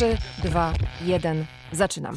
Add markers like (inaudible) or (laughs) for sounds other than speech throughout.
3, 2, 1, zaczynam.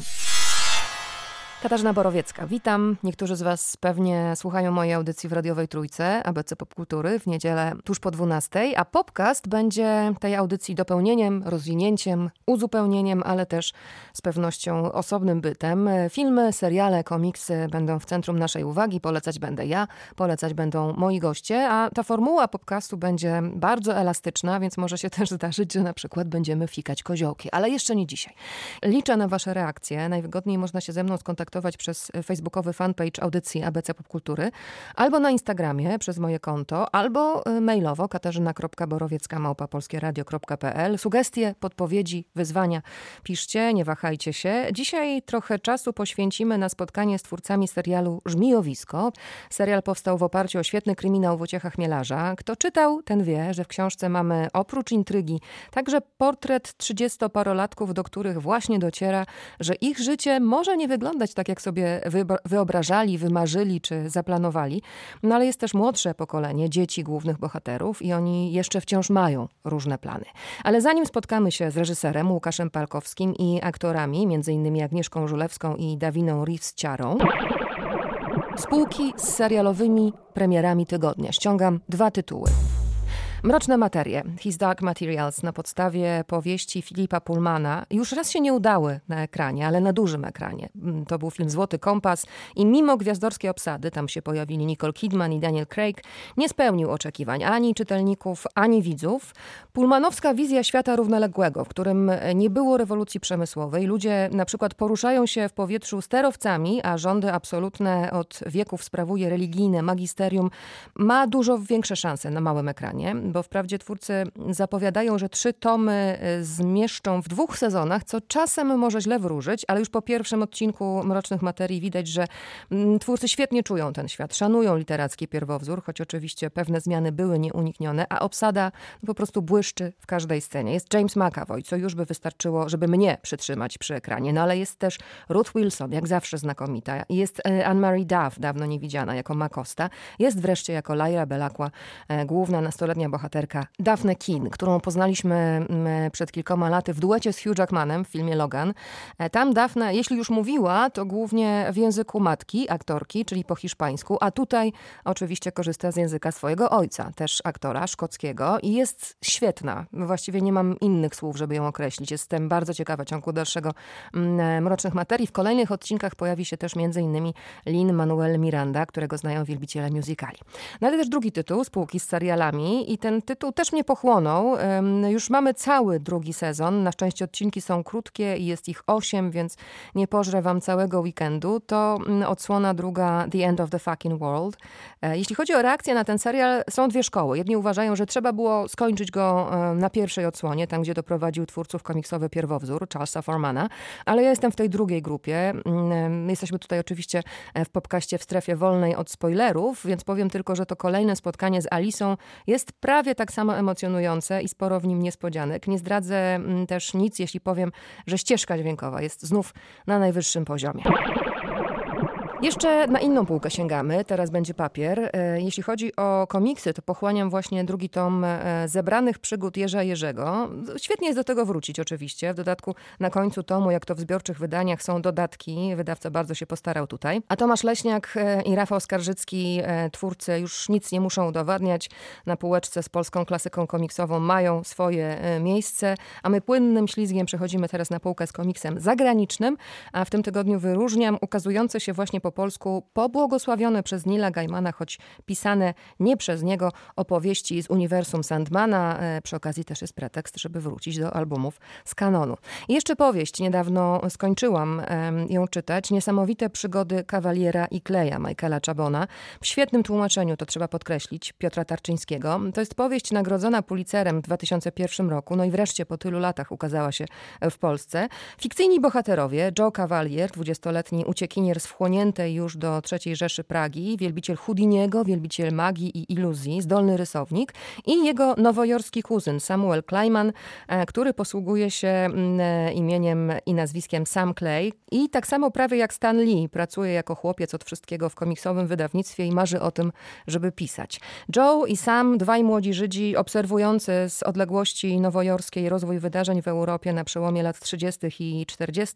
Katarzyna Borowiecka, witam. Niektórzy z Was pewnie słuchają mojej audycji w radiowej Trójce, ABC Popkultury, w niedzielę tuż po 12, a podcast będzie tej audycji dopełnieniem, rozwinięciem, uzupełnieniem, ale też z pewnością osobnym bytem. Filmy, seriale, komiksy będą w centrum naszej uwagi. Polecać będę ja, polecać będą moi goście, a ta formuła podcastu będzie bardzo elastyczna, więc może się (laughs) też zdarzyć, że na przykład będziemy fikać koziołki, ale jeszcze nie dzisiaj. Liczę na Wasze reakcje. Najwygodniej można się ze mną skontaktować przez facebookowy fanpage audycji ABC Popkultury, albo na Instagramie przez moje konto, albo y, mailowo katarzyna.borowiecka małpapolskieradio.pl. Sugestie, podpowiedzi, wyzwania piszcie, nie wahajcie się. Dzisiaj trochę czasu poświęcimy na spotkanie z twórcami serialu Żmijowisko. Serial powstał w oparciu o świetny kryminał Wojciecha Chmielarza. Kto czytał, ten wie, że w książce mamy oprócz intrygi także portret trzydziestoparolatków, do których właśnie dociera, że ich życie może nie wyglądać tak tak jak sobie wyobrażali, wymarzyli czy zaplanowali. No ale jest też młodsze pokolenie, dzieci głównych bohaterów i oni jeszcze wciąż mają różne plany. Ale zanim spotkamy się z reżyserem Łukaszem Palkowskim i aktorami, między innymi Agnieszką Żulewską i Dawiną Reeves-Ciarą, spółki z serialowymi premierami tygodnia. Ściągam dwa tytuły. Mroczne materie, His Dark Materials na podstawie powieści Filipa Pullmana. Już raz się nie udały na ekranie, ale na dużym ekranie. Mm, to był film Złoty Kompas i mimo gwiazdorskiej obsady, tam się pojawili Nicole Kidman i Daniel Craig, nie spełnił oczekiwań ani czytelników, ani widzów. Pullmanowska wizja świata równoległego, w którym nie było rewolucji przemysłowej, ludzie na przykład poruszają się w powietrzu sterowcami, a rządy absolutne od wieków sprawuje religijne magisterium, ma dużo większe szanse na małym ekranie bo wprawdzie twórcy zapowiadają, że trzy tomy y, zmieszczą w dwóch sezonach, co czasem może źle wróżyć, ale już po pierwszym odcinku Mrocznych Materii widać, że mm, twórcy świetnie czują ten świat, szanują literacki pierwowzór, choć oczywiście pewne zmiany były nieuniknione, a obsada po prostu błyszczy w każdej scenie. Jest James McAvoy, co już by wystarczyło, żeby mnie przytrzymać przy ekranie, no ale jest też Ruth Wilson, jak zawsze znakomita. Jest y, Anne-Marie Duff, dawno niewidziana, jako Makosta. Jest wreszcie jako Lyra Belakła, e, główna nastoletnia bohaterka bohaterka Daphne Keen, którą poznaliśmy mm, przed kilkoma laty w duecie z Hugh Jackmanem w filmie Logan. E, tam Daphne, jeśli już mówiła, to głównie w języku matki, aktorki, czyli po hiszpańsku, a tutaj oczywiście korzysta z języka swojego ojca, też aktora szkockiego i jest świetna. Właściwie nie mam innych słów, żeby ją określić. Jestem bardzo ciekawa ciągu dalszego mm, e, Mrocznych Materii. W kolejnych odcinkach pojawi się też m.in. Lin-Manuel Miranda, którego znają wielbiciele musicali. No ale też drugi tytuł, spółki z serialami i ten ten tytuł też mnie pochłonął. Już mamy cały drugi sezon. Na szczęście odcinki są krótkie i jest ich osiem, więc nie pożrę wam całego weekendu. To mm, odsłona druga The End of the Fucking World. E, jeśli chodzi o reakcję na ten serial, są dwie szkoły. Jedni uważają, że trzeba było skończyć go na pierwszej odsłonie, tam gdzie doprowadził twórców komiksowy pierwowzór Charlesa Formana, ale ja jestem w tej drugiej grupie. Mm, jesteśmy tutaj oczywiście e, w popkaście w strefie wolnej od spoilerów, więc powiem tylko, że to kolejne spotkanie z Alicą jest prawie prawie tak samo emocjonujące i sporo w nim niespodzianek. Nie zdradzę mm, też nic, jeśli powiem, że ścieżka dźwiękowa jest znów na najwyższym poziomie. Jeszcze na inną półkę sięgamy, teraz będzie papier. E, jeśli chodzi o komiksy, to pochłaniam właśnie drugi tom e, zebranych przygód Jerza Jerzego. Świetnie jest do tego wrócić oczywiście. W dodatku na końcu tomu, jak to w zbiorczych wydaniach, są dodatki. Wydawca bardzo się postarał tutaj. A Tomasz Leśniak e, i Rafał Skarżycki, twórcy, już nic nie muszą udowadniać. Na półeczce z polską klasyką komiksową mają swoje miejsce, a my płynnym ślizgiem przechodzimy teraz na półkę z komiksem zagranicznym, a w tym tygodniu wyróżniam ukazujące się właśnie po polsku pobłogosławione przez Nila Gaimana, choć pisane nie przez niego opowieści z uniwersum Sandmana. E, przy okazji też jest pretekst, żeby wrócić do albumów z kanonu. I jeszcze powieść, niedawno skończyłam ją czytać. Niesamowite przygody kawaliera i kleja Michaela Chabona. W świetnym tłumaczeniu, to trzeba podkreślić, Piotra Tarczyńskiego. To jest powieść nagrodzona Pulicerem w 2001 roku. No i wreszcie po tylu latach ukazała się w Polsce. Fikcyjni bohaterowie, Joe Cavalier, 20-letni uciekinier z wchłoniętej należącej już do III Rzeszy Pragi, wielbiciel Houdiniego, wielbiciel magii i iluzji, zdolny rysownik i jego nowojorski kuzyn Samuel Kleiman, e, który posługuje się mm, e, imieniem i nazwiskiem Sam Clay i tak samo prawie jak Stan Lee pracuje jako chłopiec od wszystkiego w komiksowym wydawnictwie i marzy o tym, żeby pisać. Joe i Sam, dwaj młodzi Żydzi obserwujący z odległości nowojorskiej rozwój wydarzeń w Europie na przełomie lat 30. i 40.,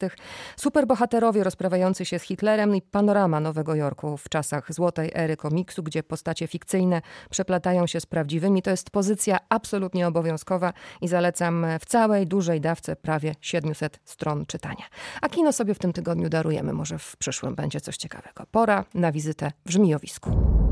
superbohaterowie rozprawiający się z Hitlerem i panorama Nowego Jorku w czasach złotej ery komiksu, gdzie postacie fikcyjne przeplatają się z prawdziwymi. To jest pozycja absolutnie obowiązkowa i zalecam w całej dużej dawce prawie 700 stron czytania. A kino sobie w tym tygodniu darujemy. Może w przyszłym będzie coś ciekawego. Pora na wizytę w Żmijowisku.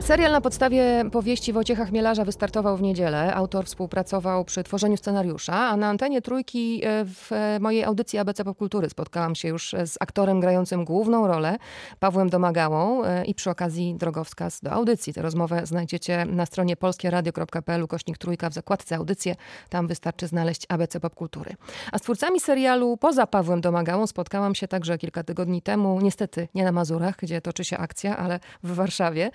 Serial na podstawie powieści Wojciecha Chmielarza wystartował w niedzielę. Autor współpracował przy tworzeniu scenariusza, a na antenie Trójki e, w mojej audycji ABC Popkultury spotkałam się już z aktorem grającym główną rolę, Pawłem Domagałą e, i przy okazji drogowskaz do audycji. Tę rozmowę znajdziecie na stronie polskieradio.pl kośnik trójka w zakładce audycje. Tam wystarczy znaleźć ABC Popkultury. A z twórcami serialu poza Pawłem Domagałą spotkałam się także kilka tygodni temu, niestety nie na Mazurach, gdzie toczy się akcja, ale w Warszawie.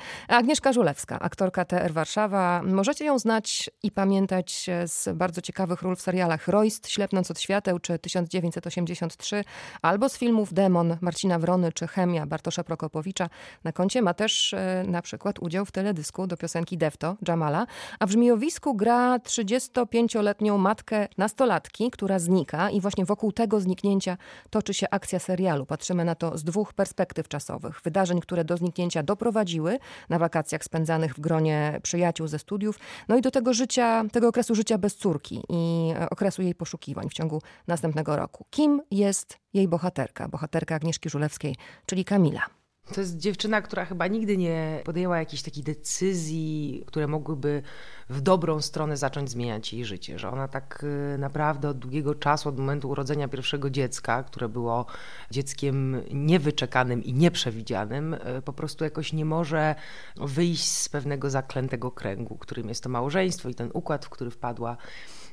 Agnieszka Żulewska, aktorka TR Warszawa. Możecie ją znać i pamiętać z bardzo ciekawych ról w serialach Royst, Ślepnąc od świateł czy 1983, albo z filmów Demon Marcina Wrony czy Chemia Bartosza Prokopowicza. Na koncie ma też e, na przykład udział w teledysku do piosenki Defto, Jamala, a w Żmijowisku gra 35-letnią matkę nastolatki, która znika i właśnie wokół tego zniknięcia toczy się akcja serialu. Patrzymy na to z dwóch perspektyw czasowych. Wydarzeń, które do zniknięcia doprowadziły na wakacje wakacjach spędzanych w gronie przyjaciół ze studiów, no i do tego życia, tego okresu życia bez córki i okresu jej poszukiwań w ciągu następnego roku. Kim jest jej bohaterka, bohaterka Agnieszki Żulewskiej, czyli Kamila? To jest dziewczyna, która chyba nigdy nie podjęła jakichś takich decyzji, które mogłyby w dobrą stronę zacząć zmieniać jej życie. Że ona tak y, naprawdę od długiego czasu, od momentu urodzenia pierwszego dziecka, które było dzieckiem niewyczekanym i nieprzewidzianym, y, po prostu jakoś nie może wyjść z pewnego zaklętego kręgu, którym jest to małżeństwo i ten układ, w który wpadła.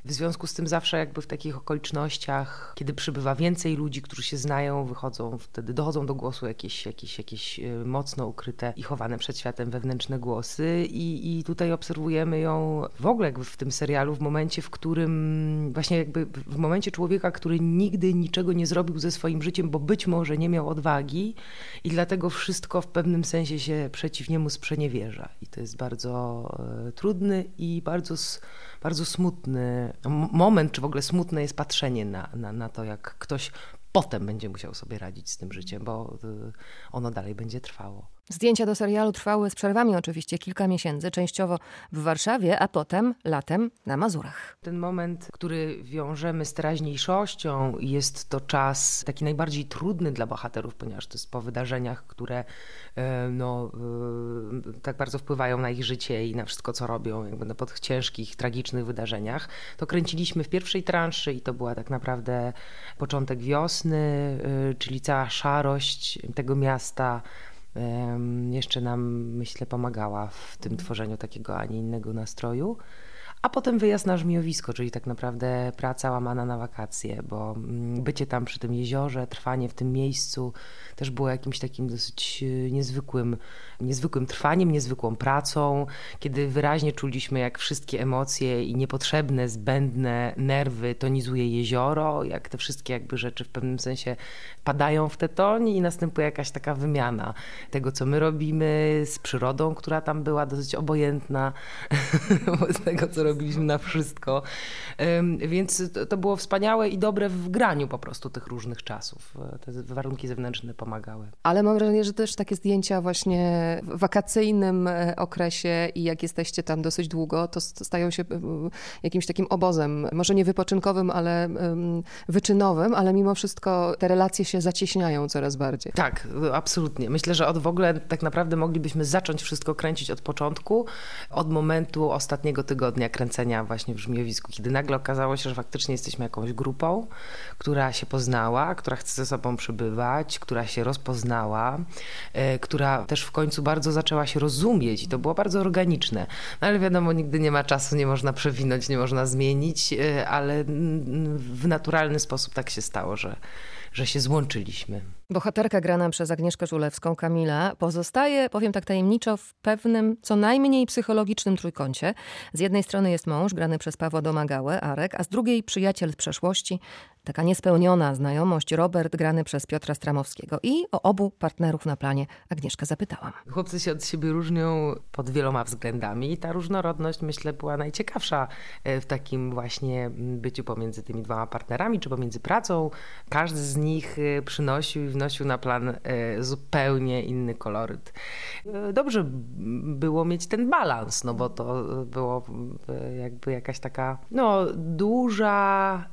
W związku z tym zawsze jakby w takich okolicznościach, kiedy przybywa więcej ludzi, którzy się znają, wychodzą, wtedy dochodzą do głosu jakieś, jakieś, jakieś y, mocno ukryte i chowane przed światem wewnętrzne głosy i, i tutaj obserwujemy ją w ogóle jakby w tym serialu w momencie, w którym właśnie jakby w momencie człowieka, który nigdy niczego nie zrobił ze swoim życiem, bo być może nie miał odwagi i dlatego wszystko w pewnym sensie się przeciw niemu sprzeniewierza. I to jest bardzo e, trudny i bardzo bardzo smutny moment, czy w ogóle smutne jest patrzenie na, na, na to, jak ktoś potem będzie musiał sobie radzić z tym życiem, bo y, ono dalej będzie trwało. Zdjęcia do serialu trwały z przerwami oczywiście kilka miesięcy, częściowo w Warszawie, a potem latem na Mazurach. Ten moment, który wiążemy z teraźniejszością, jest to czas taki najbardziej trudny dla bohaterów, ponieważ to jest po wydarzeniach, które e, no, e, tak bardzo wpływają na ich życie i na wszystko, co robią, jakby na pod ciężkich, tragicznych wydarzeniach. To kręciliśmy w pierwszej transzy i to była tak naprawdę początek wiosny, e, czyli cała szarość tego miasta jeszcze nam, myślę, pomagała w tym tworzeniu takiego, a nie innego nastroju. A potem wyjazd na żmiowisko, czyli tak naprawdę praca łamana na wakacje, bo mm, bycie tam przy tym jeziorze, trwanie w tym miejscu też było jakimś takim dosyć e, niezwykłym, niezwykłym trwaniem, niezwykłą pracą, kiedy wyraźnie czuliśmy, jak wszystkie emocje i niepotrzebne, zbędne nerwy tonizuje jezioro, jak te wszystkie jakby rzeczy w pewnym sensie padają w te toni i następuje jakaś taka wymiana tego, co my robimy z przyrodą, która tam była dosyć obojętna (laughs) wobec tego, co robiliśmy na wszystko. Więc to było wspaniałe i dobre w graniu po prostu tych różnych czasów. Te warunki zewnętrzne pomagały. Ale mam wrażenie, że też takie zdjęcia właśnie w wakacyjnym e, okresie i jak jesteście tam dosyć długo, to stają się jakimś takim obozem, może nie wypoczynkowym, ale wyczynowym, ale mimo wszystko te relacje się zacieśniają coraz bardziej. Tak, absolutnie. Myślę, że od w ogóle tak naprawdę moglibyśmy zacząć wszystko kręcić od początku, od momentu ostatniego tygodnia kręcenia właśnie w Żmijowisku, kiedy nagle okazało się, że faktycznie jesteśmy jakąś grupą, która się poznała, która chce ze sobą przebywać, która się rozpoznała, e, która też w końcu bardzo zaczęła się rozumieć i to było bardzo organiczne. No ale wiadomo, nigdy nie ma czasu, nie można przewinąć, nie można zmienić, e, ale w naturalny sposób tak się stało, że, że się złączyliśmy. Bohaterka grana przez Agnieszkę Żulewską, Kamila, pozostaje, powiem tak tajemniczo, w pewnym co najmniej psychologicznym trójkącie. Z jednej strony jest mąż, grany przez Pawła Domagałę, Arek, a z drugiej przyjaciel z przeszłości, taka niespełniona znajomość, Robert, grany przez Piotra Stramowskiego. I o obu partnerów na planie Agnieszkę zapytałam. Chłopcy się od siebie różnią pod wieloma względami i ta różnorodność, myślę, była najciekawsza e, w takim właśnie byciu pomiędzy tymi dwoma partnerami, czy pomiędzy pracą. Każdy z nich e, przynosił wnosił na plan e, zupełnie inny koloryt. E, dobrze było mieć ten balans, no bo to było e, jakby jakaś taka no, duża,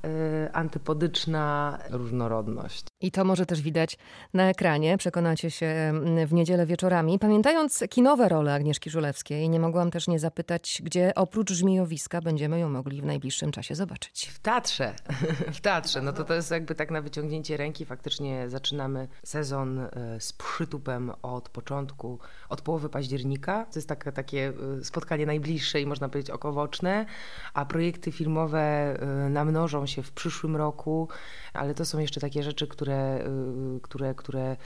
antypodyczna różnorodność. I to może też widać na ekranie, przekonacie się w niedzielę wieczorami. Pamiętając kinowe role Agnieszki Żulewskiej, nie mogłam też nie zapytać, gdzie oprócz Żmijowiska będziemy ją mogli w najbliższym czasie zobaczyć. W teatrze, (laughs) w teatrze. No to to jest jakby tak na wyciągnięcie ręki. Faktycznie zaczynamy sezon e, z przytupem od początku, od połowy października. To jest takie, takie spotkanie najbliższe i można powiedzieć okowoczne, a projekty filmowe e, namnożą się w przyszłym roku, ale to są jeszcze takie rzeczy, które, e, które, które Y,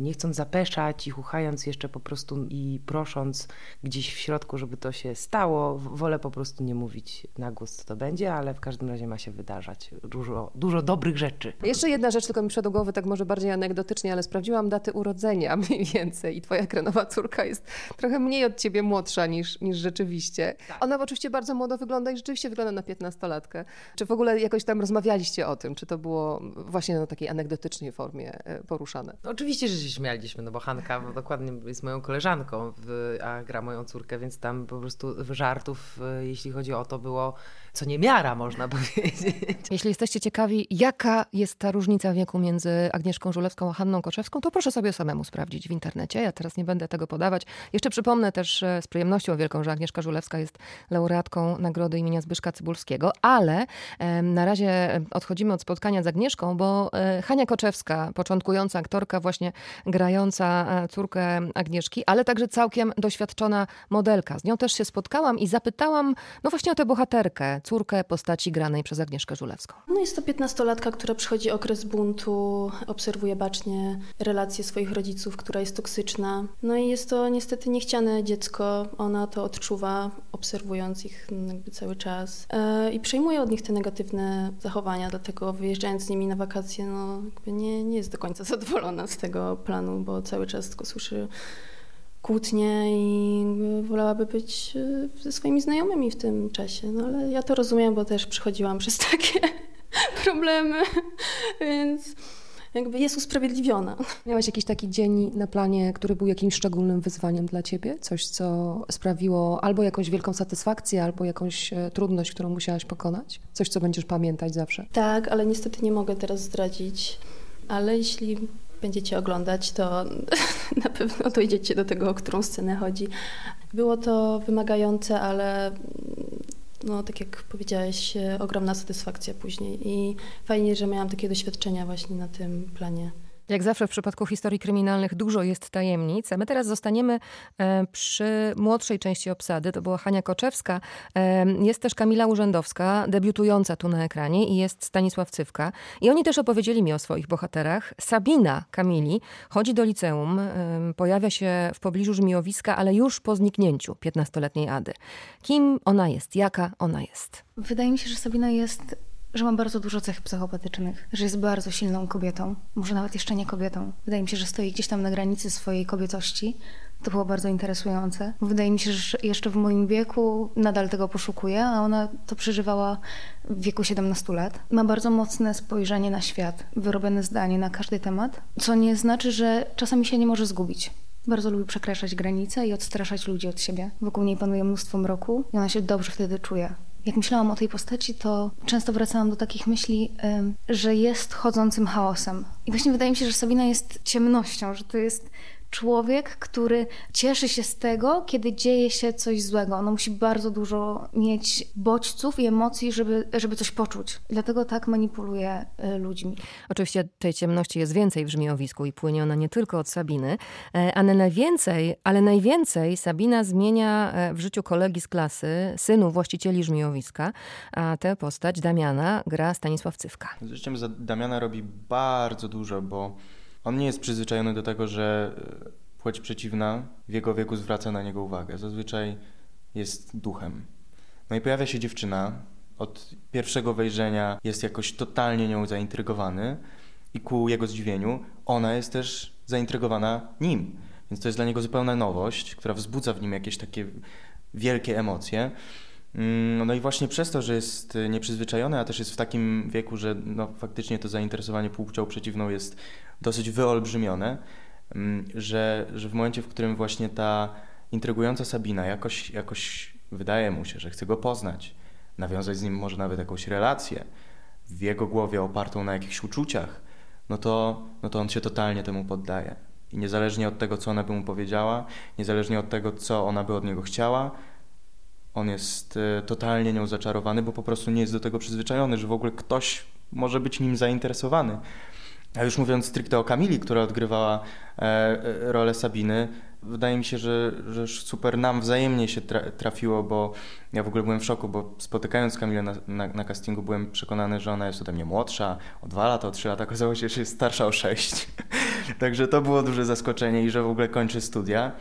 nie chcąc zapeszać i chuchając jeszcze po prostu i prosząc gdzieś w środku, żeby to się stało, wolę po prostu nie mówić na głos, co to będzie, ale w każdym razie ma się wydarzać dużo, dużo dobrych rzeczy. Jeszcze jedna rzecz tylko mi przed głowy, tak może bardziej anegdotycznie, ale sprawdziłam daty urodzenia (laughs) mniej więcej i twoja krenowa córka jest trochę mniej od ciebie młodsza niż, niż rzeczywiście. Tak. Ona oczywiście bardzo młodo wygląda i rzeczywiście wygląda na piętnastolatkę. Czy w ogóle jakoś tam rozmawialiście o tym? Czy to było właśnie na takiej anegdotycznej formie e, poruszane? No, oczywiście oczywiście, że się śmialiśmy, no bo Hanka dokładnie jest moją koleżanką, a gra moją córkę, więc tam po prostu żartów, e, jeśli chodzi o to, było co niemiara, można (laughs) powiedzieć. Jeśli jesteście ciekawi, jaka jest ta różnica wieku między Agnieszką Żulewską a Hanną Koczewską, to proszę sobie samemu sprawdzić w internecie. Ja teraz nie będę tego podawać. Jeszcze przypomnę też e, z przyjemnością wielką, że Agnieszka Żulewska jest laureatką Nagrody imienia Zbyszka Cybulskiego, ale na razie odchodzimy od spotkania z Agnieszką, bo e, Hania Koczewska, początkująca aktorka, właśnie grająca e, córkę Agnieszki, ale także całkiem doświadczona modelka. Z nią też się spotkałam i zapytałam, no właśnie o tę bohaterkę, córkę postaci granej przez Agnieszkę Żulewską. No jest to piętnastolatka, która przychodzi okres buntu, obserwuje bacznie relacje swoich rodziców, która jest toksyczna. No i jest to niestety niechciane dziecko. Ona to odczuwa, obserwując ich jakby cały czas e, i przejmuje od nich te negatywne zachowania, dlatego wyjeżdżając z nimi na wakacje, no nie, nie jest do końca (laughs) zadowolona z tego planu, bo cały czas tylko słyszy kłótnie i wolałaby być e, ze swoimi znajomymi w tym czasie. No ale ja to rozumiem, bo też przychodziłam przez (laughs) takie problemy, więc jakby jest usprawiedliwiona. Miałaś jakiś taki dzień na planie, który był jakimś szczególnym wyzwaniem dla ciebie? Coś, co sprawiło albo jakąś wielką satysfakcję, albo jakąś e, trudność, którą musiałaś pokonać? Coś, co będziesz pamiętać zawsze? Tak, ale niestety nie mogę teraz zdradzić. Ale jeśli będziecie oglądać, to (laughs) na pewno dojdziecie do tego, o którą scenę chodzi. Było to wymagające, ale no, tak jak powiedziałeś, ogromna satysfakcja później i fajnie, że miałam takie doświadczenia właśnie na tym planie. Jak zawsze w przypadku historii kryminalnych dużo jest tajemnic, a my teraz zostaniemy e, przy młodszej części obsady. To była Hania Koczewska. E, jest też Kamila Urzędowska, debiutująca tu na ekranie i jest Stanisław Cywka. I oni też opowiedzieli mi o swoich bohaterach. Sabina Kamili chodzi do liceum, e, pojawia się w pobliżu Żmijowiska, ale już po zniknięciu 15-letniej Ady. Kim ona jest? Jaka ona jest? Wydaje mi się, że Sabina jest że ma bardzo dużo cech psychopatycznych, że jest bardzo silną kobietą, może nawet jeszcze nie kobietą. Wydaje mi się, że stoi gdzieś tam na granicy swojej kobietości. To było bardzo interesujące. Wydaje mi się, że jeszcze w moim wieku nadal tego poszukuje, a ona to przeżywała w wieku 17 lat. Ma bardzo mocne spojrzenie na świat, wyrobione zdanie na każdy temat, co nie znaczy, że czasami się nie może zgubić. Bardzo lubi przekraczać granice i odstraszać ludzi od siebie. Wokół niej panuje mnóstwo mroku i ona się dobrze wtedy czuje. Jak myślałam o tej postaci, to często wracałam do takich myśli, że jest chodzącym chaosem. I właśnie wydaje mi się, że Sabina jest ciemnością, że to jest człowiek, który cieszy się z tego, kiedy dzieje się coś złego. Ono musi bardzo dużo mieć bodźców i emocji, żeby, żeby coś poczuć. Dlatego tak manipuluje y, ludźmi. Oczywiście tej ciemności jest więcej w Żmijowisku i płynie ona nie tylko od Sabiny, e, ale najwięcej, ale najwięcej Sabina zmienia e, w życiu kolegi z klasy, synu właścicieli Żmijowiska, a tę postać Damiana gra Stanisław Cywka. Z życiem Damiana robi bardzo dużo, bo on nie jest przyzwyczajony do tego, że e, płeć przeciwna w jego wieku zwraca na niego uwagę. Zazwyczaj jest duchem. No i pojawia się dziewczyna, od pierwszego wejrzenia jest jakoś totalnie nią zaintrygowany i ku jego zdziwieniu ona jest też zaintrygowana nim. Więc to jest dla niego zupełna nowość, która wzbudza w nim jakieś takie wielkie emocje. Mm, no i właśnie przez to, że jest nieprzyzwyczajony, a też jest w takim wieku, że no, faktycznie to zainteresowanie płcią przeciwną jest dosyć wyolbrzymione, mm, że, że w momencie, w którym właśnie ta intrygująca Sabina jakoś, jakoś wydaje mu się, że chce go poznać, nawiązać z nim może nawet jakąś relację, w jego głowie opartą na jakichś uczuciach, no to, no to on się totalnie temu poddaje. I niezależnie od tego, co ona by mu powiedziała, niezależnie od tego, co ona by od niego chciała, on jest e, totalnie nią zaczarowany, bo po prostu nie jest do tego przyzwyczajony, że w ogóle ktoś może być nim zainteresowany. A już mówiąc stricte o Kamili, która odgrywała e, e, rolę Sabiny, wydaje mi się, że, że super nam wzajemnie się trafiło, bo ja w ogóle byłem w szoku, bo spotykając Kamilę na, na, na, castingu byłem przekonany, że ona jest ode mnie młodsza o dwa lata, o trzy lata. Okazało się, że jest starsza o sześć. (laughs) Także to było duże zaskoczenie i że w ogóle kończy studia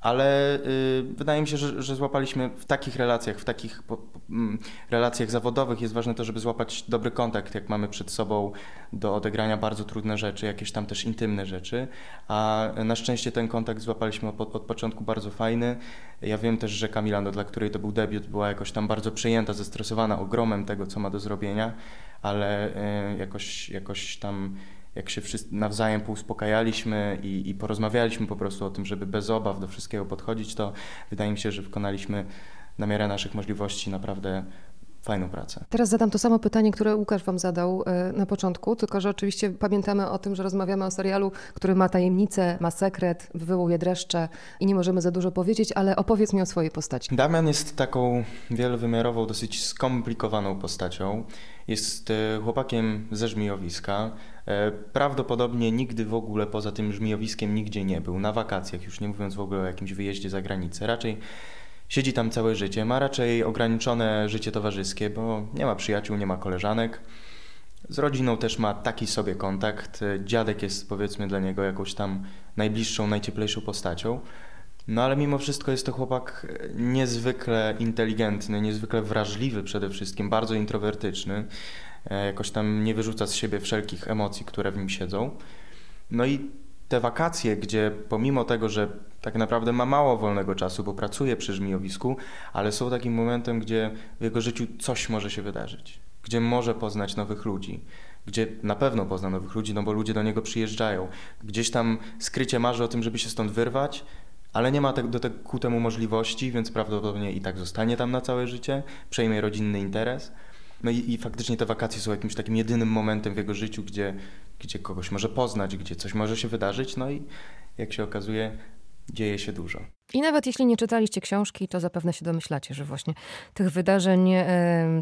ale y, wydaje mi się, że, że, złapaliśmy w takich relacjach, w takich po, po, mm, relacjach zawodowych jest ważne to, żeby złapać dobry kontakt, jak mamy przed sobą do odegrania bardzo trudne rzeczy, jakieś tam też intymne rzeczy, a na szczęście ten kontakt złapaliśmy od, od początku bardzo fajny. Ja wiem też, że Kamila, no, dla której to był debiut, była jakoś tam bardzo przejęta, zestresowana ogromem tego, co ma do zrobienia, ale y, jakoś, jakoś tam jak się wszyscy nawzajem pouspokajaliśmy i, i porozmawialiśmy po prostu o tym, żeby bez obaw do wszystkiego podchodzić, to wydaje mi się, że wykonaliśmy na miarę naszych możliwości naprawdę fajną pracę. Teraz zadam to samo pytanie, które Łukasz Wam zadał e, na początku, tylko że oczywiście pamiętamy o tym, że rozmawiamy o serialu, który ma tajemnicę, ma sekret, wywołuje dreszcze i nie możemy za dużo powiedzieć, ale opowiedz mi o swojej postaci. Damian jest taką wielowymiarową, dosyć skomplikowaną postacią. Jest e, chłopakiem ze Żmijowiska. E, prawdopodobnie nigdy w ogóle poza tym Żmijowiskiem nigdzie nie był, na wakacjach, już nie mówiąc w ogóle o jakimś wyjeździe za granicę. Raczej siedzi tam całe życie, ma raczej ograniczone życie towarzyskie, bo nie ma przyjaciół, nie ma koleżanek. Z rodziną też ma taki sobie kontakt. Dziadek jest powiedzmy dla niego jakąś tam najbliższą, najcieplejszą postacią. No ale mimo wszystko jest to chłopak niezwykle inteligentny, niezwykle wrażliwy przede wszystkim, bardzo introwertyczny. E, jakoś tam nie wyrzuca z siebie wszelkich emocji, które w nim siedzą. No i te wakacje, gdzie pomimo tego, że tak naprawdę ma mało wolnego czasu, bo pracuje przy żmijowisku, ale są takim momentem, gdzie w jego życiu coś może się wydarzyć, gdzie może poznać nowych ludzi, gdzie na pewno pozna nowych ludzi, no bo ludzie do niego przyjeżdżają. Gdzieś tam skrycie marzy o tym, żeby się stąd wyrwać, ale nie ma te, do te, ku temu możliwości, więc prawdopodobnie i tak zostanie tam na całe życie, przejmie rodzinny interes. No i, i, faktycznie te wakacje są jakimś takim jedynym momentem w jego życiu, gdzie, gdzie kogoś może poznać, gdzie coś może się wydarzyć, no i jak się okazuje, dzieje się dużo. I nawet jeśli nie czytaliście książki, to zapewne się domyślacie, że właśnie tych wydarzeń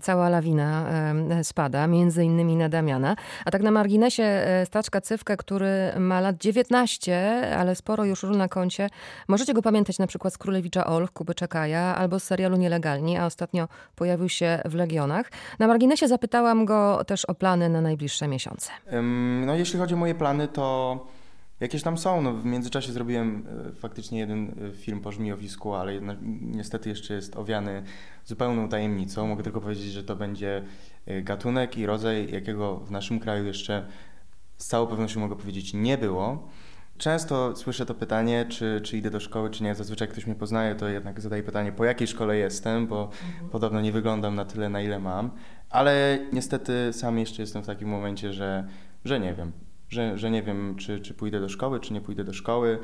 cała lawina spada, między innymi na Damiana. A tak na marginesie e, Staczka Cywkę, który ma lat 19, ale sporo już ról na koncie. Możecie go pamiętać na przykład z Królewicza Olch, Kuby Czekaja, albo z serialu Nielegalni, a ostatnio pojawił się w Legionach. Na marginesie zapytałam go też o plany na najbliższe miesiące. No jeśli chodzi o moje plany, to Jakieś tam są. No, w międzyczasie zrobiłem e, faktycznie jeden e, film po żmijowisku, ale niestety jeszcze jest owiany zupełną tajemnicą. Mogę tylko powiedzieć, że to będzie e, gatunek i rodzaj, jakiego w naszym kraju jeszcze z całą pewnością mogę powiedzieć nie było. Często słyszę to pytanie, czy, czy idę do szkoły, czy nie. Zazwyczaj ktoś mnie poznaje, to jednak zadaje pytanie, po jakiej szkole jestem, bo mhm. podobno nie wyglądam na tyle, na ile mam. Ale niestety sam jeszcze jestem w takim momencie, że, że nie wiem że, że nie wiem, czy, czy pójdę do szkoły, czy nie pójdę do szkoły.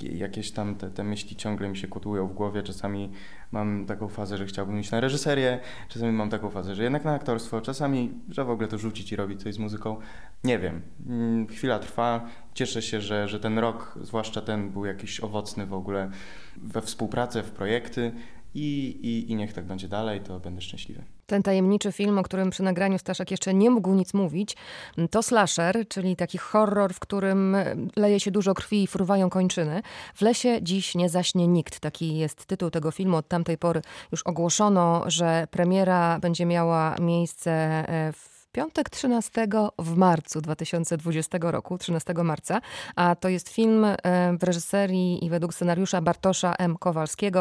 Jakieś tam te, te myśli ciągle mi się kotłują w głowie. Czasami mam taką fazę, że chciałbym iść na reżyserię, czasami mam taką fazę, że jednak na aktorstwo, czasami, że w ogóle to rzucić i robić coś z muzyką. Nie wiem. Mm, chwila trwa. Cieszę się, że, że ten rok, zwłaszcza ten, był jakiś owocny w ogóle we współpracę, w projekty. I, i, I niech tak będzie dalej, to będę szczęśliwy. Ten tajemniczy film, o którym przy nagraniu Staszek jeszcze nie mógł nic mówić, to slasher, czyli taki horror, w którym leje się dużo krwi i fruwają kończyny. W lesie dziś nie zaśnie nikt. Taki jest tytuł tego filmu. Od tamtej pory już ogłoszono, że premiera będzie miała miejsce e, w piątek 13 w marcu 2020 roku, 13 marca, a to jest film e, w reżyserii i według scenariusza Bartosza M. Kowalskiego.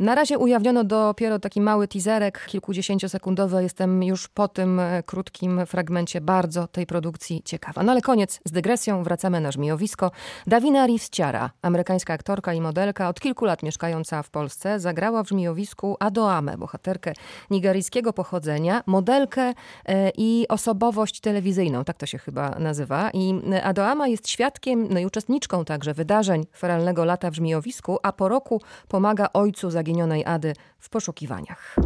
Na razie ujawniono dopiero taki mały teaserek, kilkudziesięciosekundowy. Jestem już po tym e, krótkim fragmencie bardzo tej produkcji ciekawa. No ale koniec z dygresją, wracamy na żmijowisko. Davina Rivciara, amerykańska aktorka i modelka, od kilku lat mieszkająca w Polsce, zagrała w żmijowisku Adoamę, bohaterkę nigeryjskiego pochodzenia, modelkę e, i osobowość telewizyjną, tak to się chyba nazywa. I e, Adoama jest świadkiem, no i uczestniczką także wydarzeń feralnego lata w żmijowisku, a po roku pomaga ojcu zaginionego zaginionej Ady w poszukiwaniach.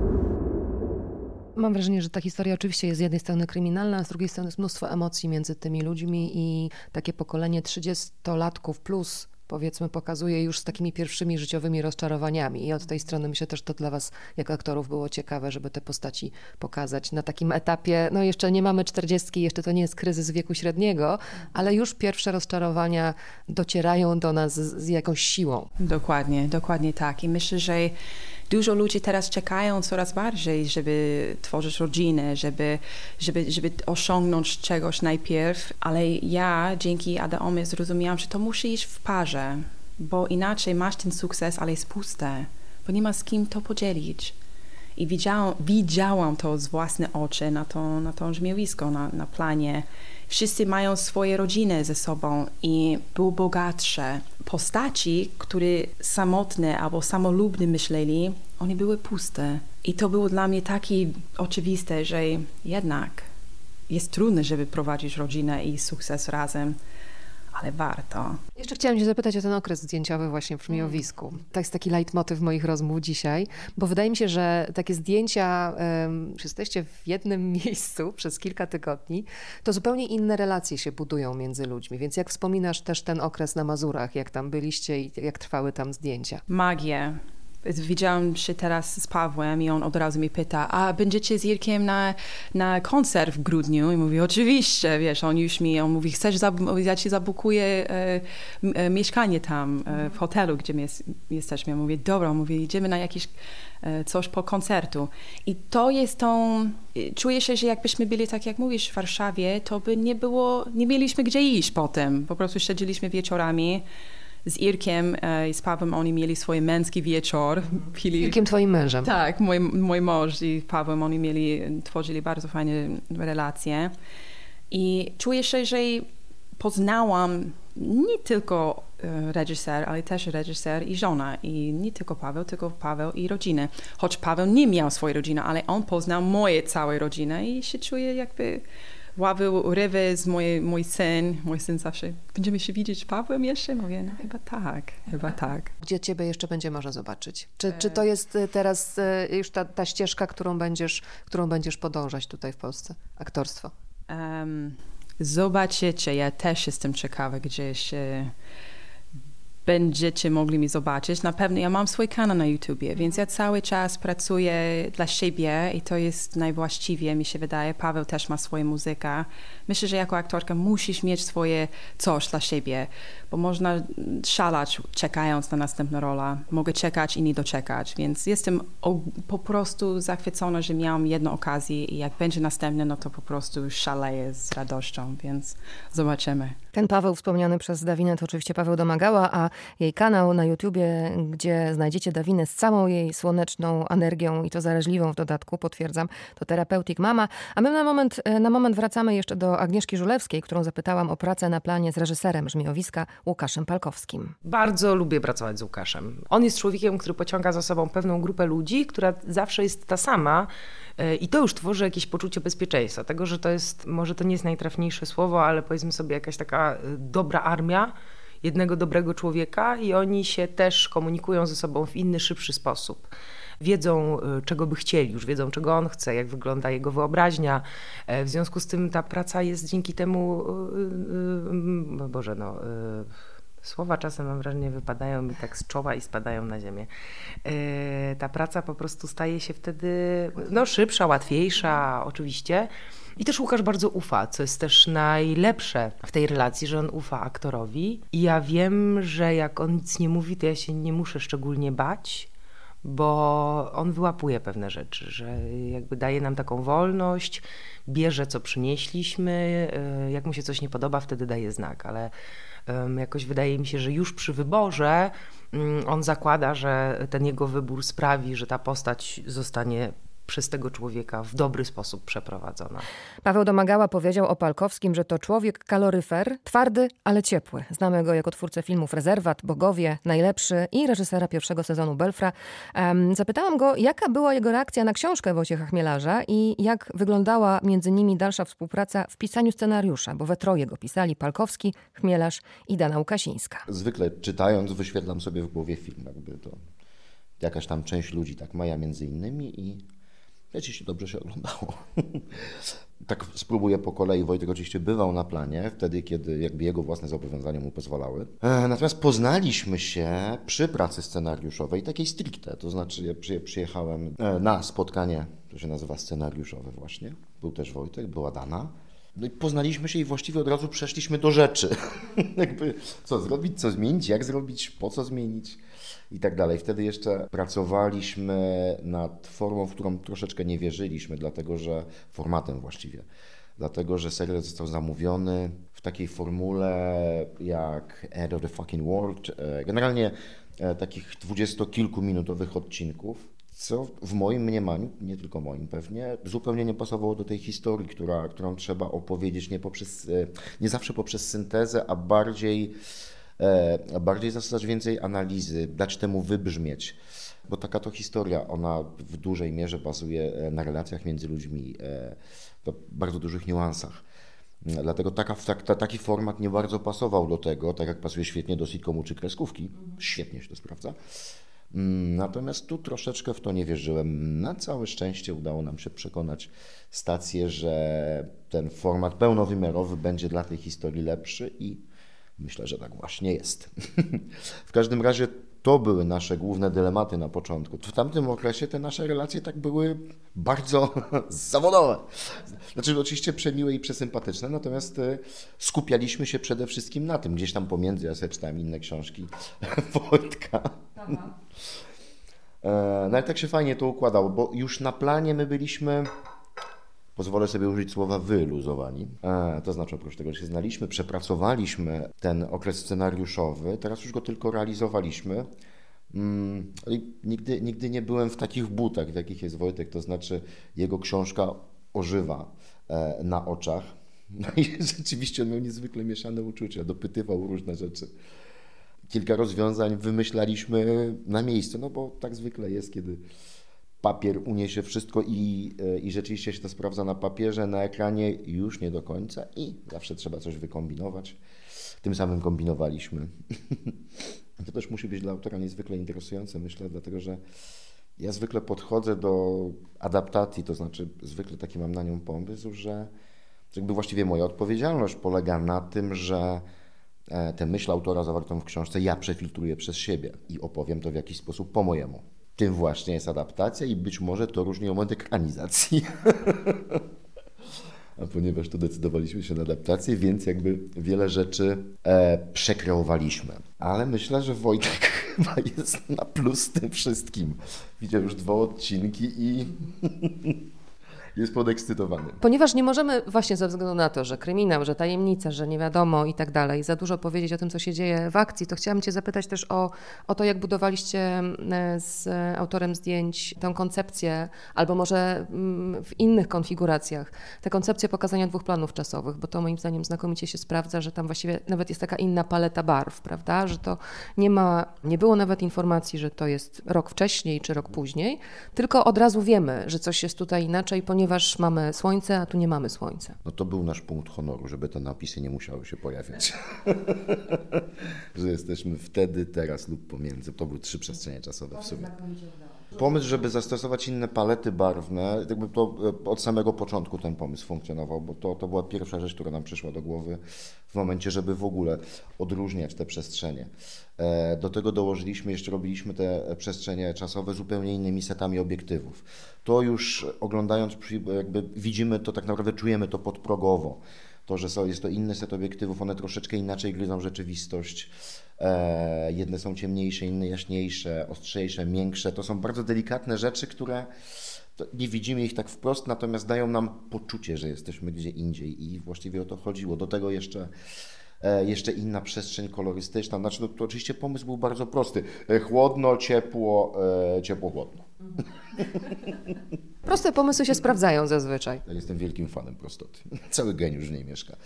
Mam wrażenie, że ta historia oczywiście jest z jednej strony kryminalna, a z drugiej strony jest mnóstwo emocji między tymi ludźmi i takie pokolenie 30-latków plus powiedzmy, pokazuje już z takimi pierwszymi życiowymi rozczarowaniami. I od tej strony myślę też to dla Was, jako aktorów, było ciekawe, żeby te postaci pokazać na takim etapie. No jeszcze nie mamy czterdziestki, jeszcze to nie jest kryzys wieku średniego, ale już pierwsze rozczarowania docierają do nas z, z jakąś siłą. Dokładnie, dokładnie tak. I myślę, że dużo ludzi teraz czekają coraz bardziej, żeby tworzyć rodzinę, żeby, żeby, żeby osiągnąć czegoś najpierw, ale ja dzięki Adaomie zrozumiałam, że to musi iść w parze, bo inaczej masz ten sukces, ale jest puste, bo nie ma z kim to podzielić. I widziałam, widziałam to z własne oczy na to, na to żmiowisko, na, na planie. Wszyscy mają swoje rodziny ze sobą i było bogatsze. Postaci, które samotne albo samolubne myśleli, one były puste. I to było dla mnie takie oczywiste, że jednak jest trudne, żeby prowadzić rodzinę i sukces razem ale warto. Jeszcze chciałam Cię zapytać o ten okres zdjęciowy właśnie w Żmijowisku. To jest taki leitmotyw moich rozmów dzisiaj, bo wydaje mi się, że takie zdjęcia, um, jesteście w jednym (laughs) miejscu przez kilka tygodni, to zupełnie inne relacje się budują między ludźmi. Więc jak wspominasz też ten okres na Mazurach, jak tam byliście i jak trwały tam zdjęcia? Magia widziałam się teraz z Pawłem i on od razu mi pyta, a będziecie z Irkiem na, na koncert w grudniu? I mówię, oczywiście, wiesz, on już mi, on mówi, chcesz, ja ci zabukuję e, e, mieszkanie tam e, w hotelu, gdzie my jest, jesteśmy. Ja mówię, dobra, on mówi, idziemy na jakieś e, coś po koncertu. I to jest tą, czuję się, że jakbyśmy byli, tak jak mówisz, w Warszawie, to by nie było, nie mieliśmy gdzie iść potem. Po prostu siedzieliśmy wieczorami, z Irkiem e, i z Pawłem oni mieli swój męski wieczór. Pili... Irkiem twoim mężem. Tak, mój, mój mąż i Pawłem oni mieli, tworzyli bardzo fajne relacje. I czuję się, że poznałam nie tylko e, reżyser, ale też reżyser i żona. I nie tylko Paweł, tylko Paweł i rodzinę. Choć Paweł nie miał swojej rodziny, ale on poznał moje całe rodziny i się czuję jakby ławił ryby z mojej, mój syn. Mój syn zawsze, będziemy się widzieć z Pawłem jeszcze? Mówię, no chyba tak, chyba tak. Gdzie ciebie jeszcze będzie można zobaczyć? Czy, czy to jest e, teraz e, już ta, ta ścieżka, którą będziesz, którą będziesz podążać tutaj w Polsce? Aktorstwo. Um, zobaczycie, ja też jestem ciekawa gdzieś... E, będziecie mogli mi zobaczyć. Na pewno ja mam swój kanał na YouTubie, więc ja cały czas pracuję dla siebie i to jest najwłaściwie, mi się wydaje. Paweł też ma swoją muzykę. Myślę, że jako aktorka musisz mieć swoje coś dla siebie, bo można szalać czekając na następną rolę. Mogę czekać i nie doczekać, więc jestem po prostu zachwycona, że miałam jedną okazję i jak będzie następny, no to po prostu szaleję z radością, więc zobaczymy. Ten Paweł wspomniany przez Dawinę to oczywiście Paweł Domagała, a jej kanał na YouTubie, gdzie znajdziecie Dawinę z całą jej słoneczną energią i to zaraźliwą w dodatku, potwierdzam, to Terapeutik Mama. A my na moment, e, na moment wracamy jeszcze do Agnieszki Żulewskiej, którą zapytałam o pracę na planie z reżyserem Żmijowiska Łukaszem Palkowskim. Bardzo lubię pracować z Łukaszem. On jest człowiekiem, który pociąga za sobą pewną grupę ludzi, która zawsze jest ta sama e, i to już tworzy jakieś poczucie bezpieczeństwa. Tego, że to jest, może to nie jest najtrafniejsze słowo, ale powiedzmy sobie jakaś taka e, dobra armia, jednego dobrego człowieka i oni się też komunikują ze sobą w inny, szybszy sposób wiedzą, y, czego by chcieli, już wiedzą, czego on chce, jak wygląda jego wyobraźnia. E, w związku z tym ta praca jest dzięki temu, yy, Boże, no. Słowa czasem mam wrażenie wypadają mi tak z czoła i spadają na ziemię. ta praca po prostu staje się wtedy no, szybsza, łatwiejsza, oczywiście. I też Łukasz bardzo ufa, co jest też najlepsze w tej relacji, że on ufa aktorowi. I ja wiem, że jak on nic nie mówi, to ja się nie muszę szczególnie bać, bo on wyłapuje pewne rzeczy, że jakby daje nam taką wolność, bierze co przynieśliśmy, e, jak mu się coś nie podoba, wtedy daje znak, ale jakoś wydaje mi się, że już przy wyborze on zakłada, że ten jego wybór sprawi, że ta postać zostanie przez tego człowieka w dobry sposób przeprowadzona. Paweł Domagała powiedział o Palkowskim, że to człowiek kaloryfer, twardy, ale ciepły. Znamy go jako twórcę filmów Rezerwat, Bogowie, Najlepszy i reżysera pierwszego sezonu Belfra. Zapytałam go, jaka była jego reakcja na książkę Wojciecha Chmielarza i jak wyglądała między nimi dalsza współpraca w pisaniu scenariusza, bo we troje go pisali Palkowski, Chmielarz i Dana Łukasińska. Zwykle czytając wyświetlam sobie w głowie film, jakby to jakaś tam część ludzi tak ma, ja między innymi i Wiecie, się dobrze się oglądało. (laughs) tak spróbuję po kolei. Wojtek oczywiście bywał na planie, wtedy, kiedy jakby jego własne zobowiązania mu pozwalały. E, natomiast poznaliśmy się przy pracy scenariuszowej, takiej stricte. To znaczy, ja przyjechałem e, na spotkanie, to się nazywa scenariuszowe właśnie. Był też Wojtek, była Dana. No i poznaliśmy się i właściwie od razu przeszliśmy do rzeczy. (laughs) jakby co zrobić, co zmienić, jak zrobić, po co zmienić i tak dalej. Wtedy jeszcze pracowaliśmy nad formą, w którą troszeczkę nie wierzyliśmy, dlatego że formatem właściwie. Dlatego, że serial został zamówiony w takiej formule jak End of the Fucking World. E, generalnie e, takich dwudziestokilkuminutowych odcinków, co w moim mniemaniu, nie tylko moim pewnie, zupełnie nie pasowało do tej historii, która, którą trzeba opowiedzieć nie, poprzez, e, nie zawsze poprzez syntezę, a bardziej bardziej zastosować więcej analizy, dać temu wybrzmieć. Bo taka to historia, ona w dużej mierze bazuje e, na relacjach między ludźmi, e, w bardzo dużych niuansach. Dlatego taka, ta, taki format nie bardzo pasował do tego, tak jak pasuje świetnie do sitcomu czy kreskówki. Świetnie się to sprawdza. Mm, natomiast tu troszeczkę w to nie wierzyłem. Na całe szczęście udało nam się przekonać stację, że ten format pełnowymiarowy będzie dla tej historii lepszy i Myślę, że tak właśnie jest. (laughs) w każdym razie to były nasze główne dylematy na początku. W tamtym okresie te nasze relacje tak były bardzo (laughs) zawodowe. Znaczy oczywiście przemiłe i przesympatyczne, natomiast e, skupialiśmy się przede wszystkim na tym. Gdzieś tam pomiędzy ja sobie czytałem inne książki (laughs) Wojtka. E, no ale tak się fajnie to układało, bo już na planie my byliśmy pozwolę sobie użyć słowa wyluzowani. E, to znaczy, oprócz tego, że się znaliśmy, przepracowaliśmy ten okres scenariuszowy, teraz już go tylko realizowaliśmy. Mm, nigdy, nigdy nie byłem w takich butach, w jakich jest Wojtek, to znaczy jego książka ożywa e, na oczach. (laughs) No i rzeczywiście on miał niezwykle mieszane uczucia, dopytywał różne rzeczy. Kilka rozwiązań wymyślaliśmy na miejscu, no bo tak zwykle jest, kiedy papier uniesie wszystko i, i rzeczywiście się to sprawdza na papierze, na ekranie już nie do końca i zawsze trzeba coś wykombinować. Tym samym kombinowaliśmy. (laughs) to też musi być dla autora niezwykle interesujące, myślę, dlatego że ja zwykle podchodzę do adaptacji, to znaczy zwykle taki mam na nią pomysł, że jakby właściwie moja odpowiedzialność polega na tym, że e, tę myśl autora zawartą w książce ja przefiltruję przez siebie i opowiem to w jakiś sposób po mojemu tym właśnie jest adaptacja i być może to różni od ekranizacji. (laughs) A ponieważ to decydowaliśmy się na adaptację, więc jakby wiele rzeczy e, przekreowaliśmy. Ale myślę, że Wojtek (laughs) chyba jest na plus tym wszystkim. Widział już dwa odcinki i, (laughs) jest podekscytowany. Ponieważ nie możemy właśnie ze względu na to, że kryminał, że tajemnica, że nie wiadomo i tak dalej, za dużo powiedzieć o tym, co się dzieje w akcji, to chciałam Cię zapytać też o, o to, jak budowaliście e, z autorem zdjęć tę koncepcję, albo może mm, w innych konfiguracjach, tę koncepcję pokazania dwóch planów czasowych, bo to moim zdaniem znakomicie się sprawdza, że tam właściwie nawet jest taka inna paleta barw, prawda, że to nie ma, nie było nawet informacji, że to jest rok wcześniej czy rok później, tylko od razu wiemy, że coś jest tutaj inaczej, ponieważ mamy słońce, a tu nie mamy słońca. No to był nasz punkt honoru, żeby te napisy nie musiały się pojawiać. (laughs) że jesteśmy wtedy, teraz lub pomiędzy. To były trzy przestrzenie czasowe w sumie. Pomysł, żeby zastosować inne palety barwne, jakby to e, od samego początku ten pomysł funkcjonował, bo to, to była pierwsza rzecz, która nam przyszła do głowy w momencie, żeby w ogóle odróżniać te przestrzenie. E, do tego dołożyliśmy, jeszcze robiliśmy te przestrzenie czasowe zupełnie innymi setami obiektywów. To już oglądając, jakby widzimy to, tak naprawdę czujemy to podprogowo. To, że jest to inny set obiektywów, one troszeczkę inaczej gryzą rzeczywistość. E, jedne są ciemniejsze, inne jaśniejsze, ostrzejsze, miększe. To są bardzo delikatne rzeczy, które nie widzimy ich tak wprost, natomiast dają nam poczucie, że jesteśmy gdzie indziej i właściwie o to chodziło. Do tego jeszcze jeszcze inna przestrzeń kolorystyczna. Znaczy, no, to oczywiście pomysł był bardzo prosty. E, chłodno, ciepło, ciepło, chłodno. (laughs) Proste pomysły się sprawdzają zazwyczaj. Ja jestem wielkim fanem prostoty. (laughs) Cały geniusz w niej mieszka. (laughs)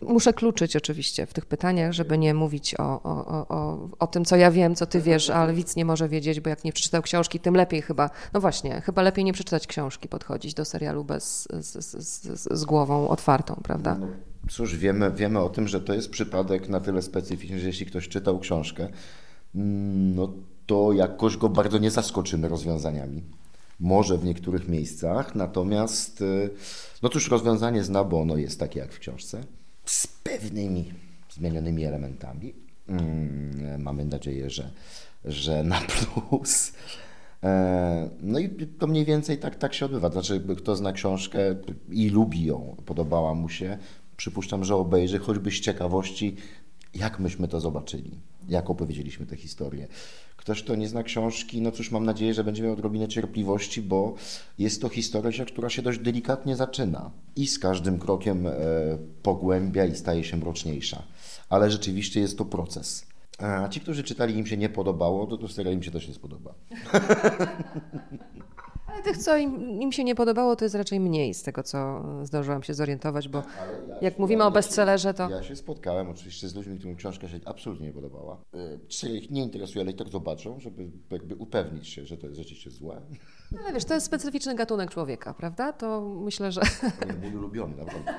Muszę kluczyć oczywiście w tych pytaniach, żeby nie mówić o, o, o, o tym, co ja wiem, co ty wiesz, ale widz nie może wiedzieć, bo jak nie przeczytał książki, tym lepiej chyba. No właśnie, chyba lepiej nie przeczytać książki, podchodzić do serialu bez, z, z, z, z głową otwartą, prawda? Cóż, wiemy, wiemy o tym, że to jest przypadek na tyle specyficzny, że jeśli ktoś czytał książkę, mm, no to jakoś go bardzo nie zaskoczymy rozwiązaniami. Może w niektórych miejscach, natomiast y, no cóż, rozwiązanie zna, bo ono jest takie jak w książce z pewnymi zmienionymi elementami. Mm, mamy nadzieję, że, że na plus. E, no i to mniej więcej tak, tak się odbywa. Znaczy, kto zna książkę i lubi ją, podobała mu się, przypuszczam, że obejrzy choćby z ciekawości, jak myśmy to zobaczyli, jak opowiedzieliśmy tę historię. Ktoś, kto nie zna książki, no cóż, mam nadzieję, że będzie miał odrobinę cierpliwości, bo jest to historia, która się dość delikatnie zaczyna i z każdym krokiem e, pogłębia i staje się mroczniejsza. Ale rzeczywiście jest to proces. A ci, którzy czytali, im się nie podobało, to, to serial im się też nie spodoba. (laughs) Ale tych, co im, im, się nie podobało, to jest raczej mniej z tego, co zdążyłam się zorientować, bo ja jak mówimy o bestsellerze, to... Ja się spotkałem oczywiście z ludźmi, którym książka się absolutnie nie podobała. Czy ich nie interesuje, ale i tak zobaczą, żeby jakby upewnić się, że to jest rzeczywiście złe. Ale wiesz, to jest specyficzny gatunek człowieka, prawda? To myślę, że... To jest mój ulubiony, naprawdę.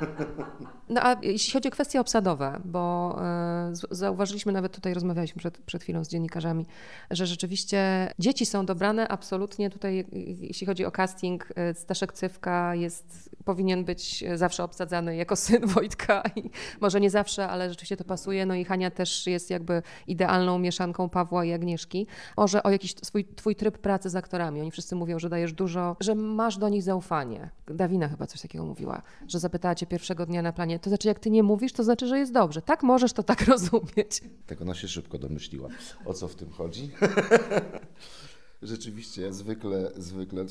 (laughs) No a jeśli chodzi o kwestie obsadowe, bo e, zauważyliśmy, nawet tutaj rozmawialiśmy przed, przed chwilą z dziennikarzami, że rzeczywiście dzieci są dobrane absolutnie tutaj, jeśli chodzi o casting, e, Staszek Cywka jest, powinien być zawsze obsadzany jako syn Wojtka (laughs) i może nie zawsze, ale rzeczywiście to pasuje. No i Hania też jest jakby idealną mieszanką Pawła i Agnieszki. Może o jakiś swój, twój tryb pracy z aktorami. Oni wszyscy mówią, że dajesz dużo, że masz do nich zaufanie. Dawina chyba coś takiego mówiła, że zapytała cię pierwszego dnia na planie, to znaczy jak ty nie mówisz, to znaczy, że jest dobrze. Tak możesz to tak (laughs) rozumieć. Tak ona się szybko domyśliła, o co w tym chodzi. (laughs) rzeczywiście ja zwykle, zwykle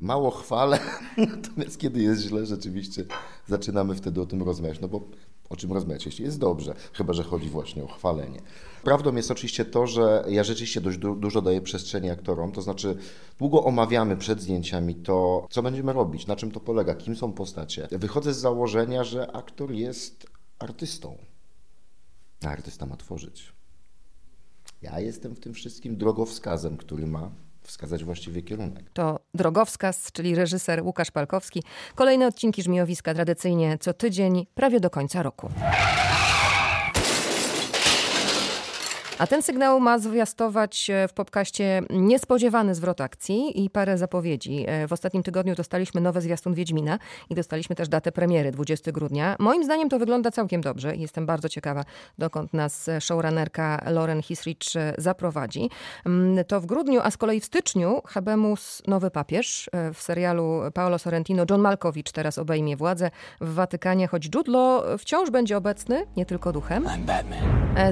mało chwalę, (laughs) natomiast kiedy jest źle, rzeczywiście zaczynamy wtedy o tym rozmawiać, no bo o czym rozmawiać, jeśli jest dobrze, chyba że chodzi właśnie o chwalenie. Prawdą jest oczywiście to, że ja rzeczywiście dość du dużo daję przestrzeni aktorom, to znaczy długo omawiamy przed zdjęciami to, co będziemy robić, na czym to polega, kim są postacie. Wychodzę z założenia, że aktor jest artystą, a artysta ma tworzyć. Ja jestem w tym wszystkim drogowskazem, który ma wskazać właściwy kierunek. To drogowskaz, czyli reżyser Łukasz Palkowski. Kolejne odcinki Żmijowiska tradycyjnie co tydzień, prawie do końca roku. A ten sygnał ma zwiastować e, w podcaście niespodziewany zwrot akcji i parę zapowiedzi. E, w ostatnim tygodniu dostaliśmy nowe zwiastun Wiedźmina i dostaliśmy też datę premiery 20 grudnia. Moim zdaniem to wygląda całkiem dobrze. Jestem bardzo ciekawa, dokąd nas showrunnerka Lauren Hisrich e, zaprowadzi. Mm, to w grudniu, a z kolei w styczniu Habemus Nowy Papież w serialu Paolo Sorrentino John Malkowicz teraz obejmie władzę w Watykanie, choć Jude Law wciąż będzie obecny, nie tylko duchem.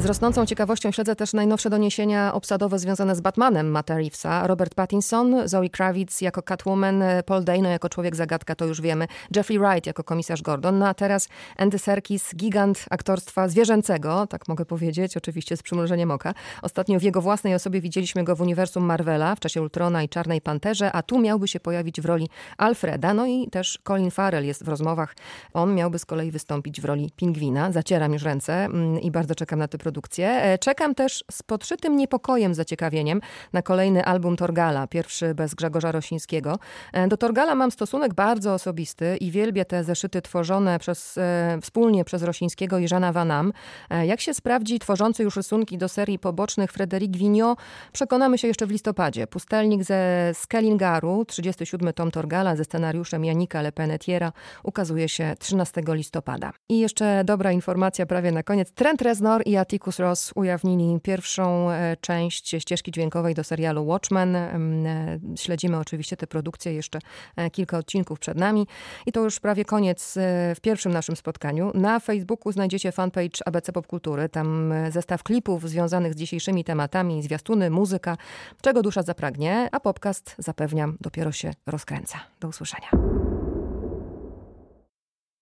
Z rosnącą ciekawością śledzę też najnowsze doniesienia obsadowe związane z Batmanem Matta Reevesa. Robert Pattinson, Zoe Kravitz jako Catwoman, Paul Dano jako Człowiek Zagadka, to już wiemy. Jeffrey Wright jako komisarz Gordon. No a teraz Andy Serkis, gigant aktorstwa zwierzęcego, tak mogę powiedzieć, oczywiście z przymrużeniem oka. Ostatnio w jego własnej osobie widzieliśmy go w uniwersum Marvela w czasie Ultrona i Czarnej Panterze, a tu miałby się pojawić w roli Alfreda. No i też Colin Farrell jest w rozmowach. On miałby z kolei wystąpić w roli pingwina. Zacieram już ręce mm, i bardzo czekam na tę produkcję. E, czekam też z podszytym niepokojem, zaciekawieniem na kolejny album Torgala, pierwszy bez Grzegorza Rosińskiego. E, do Torgala mam stosunek bardzo osobisty i wielbię te zeszyty tworzone przez, e, wspólnie przez Rosińskiego i Żana Vanam. Jak się sprawdzi tworzący już rysunki do serii pobocznych Frédéric Vignot, przekonamy się jeszcze w listopadzie. Pustelnik ze Skellingaru, 37 tom Torgala ze scenariuszem Janika Lepenetiera ukazuje się 13 listopada. I jeszcze dobra informacja prawie na koniec. Trent Reznor i Atticus Ross ujawnili pierwszą e, część ścieżki dźwiękowej do serialu Watchmen. E, śledzimy oczywiście tę produkcję, jeszcze e, kilka odcinków przed nami. I to już prawie koniec w pierwszym naszym spotkaniu. Na Facebooku znajdziecie fanpage ABC Popkultury. Tam zestaw klipów związanych z dzisiejszymi tematami, zwiastuny, muzyka, czego dusza zapragnie, a podcast zapewniam dopiero się rozkręca. Do usłyszenia.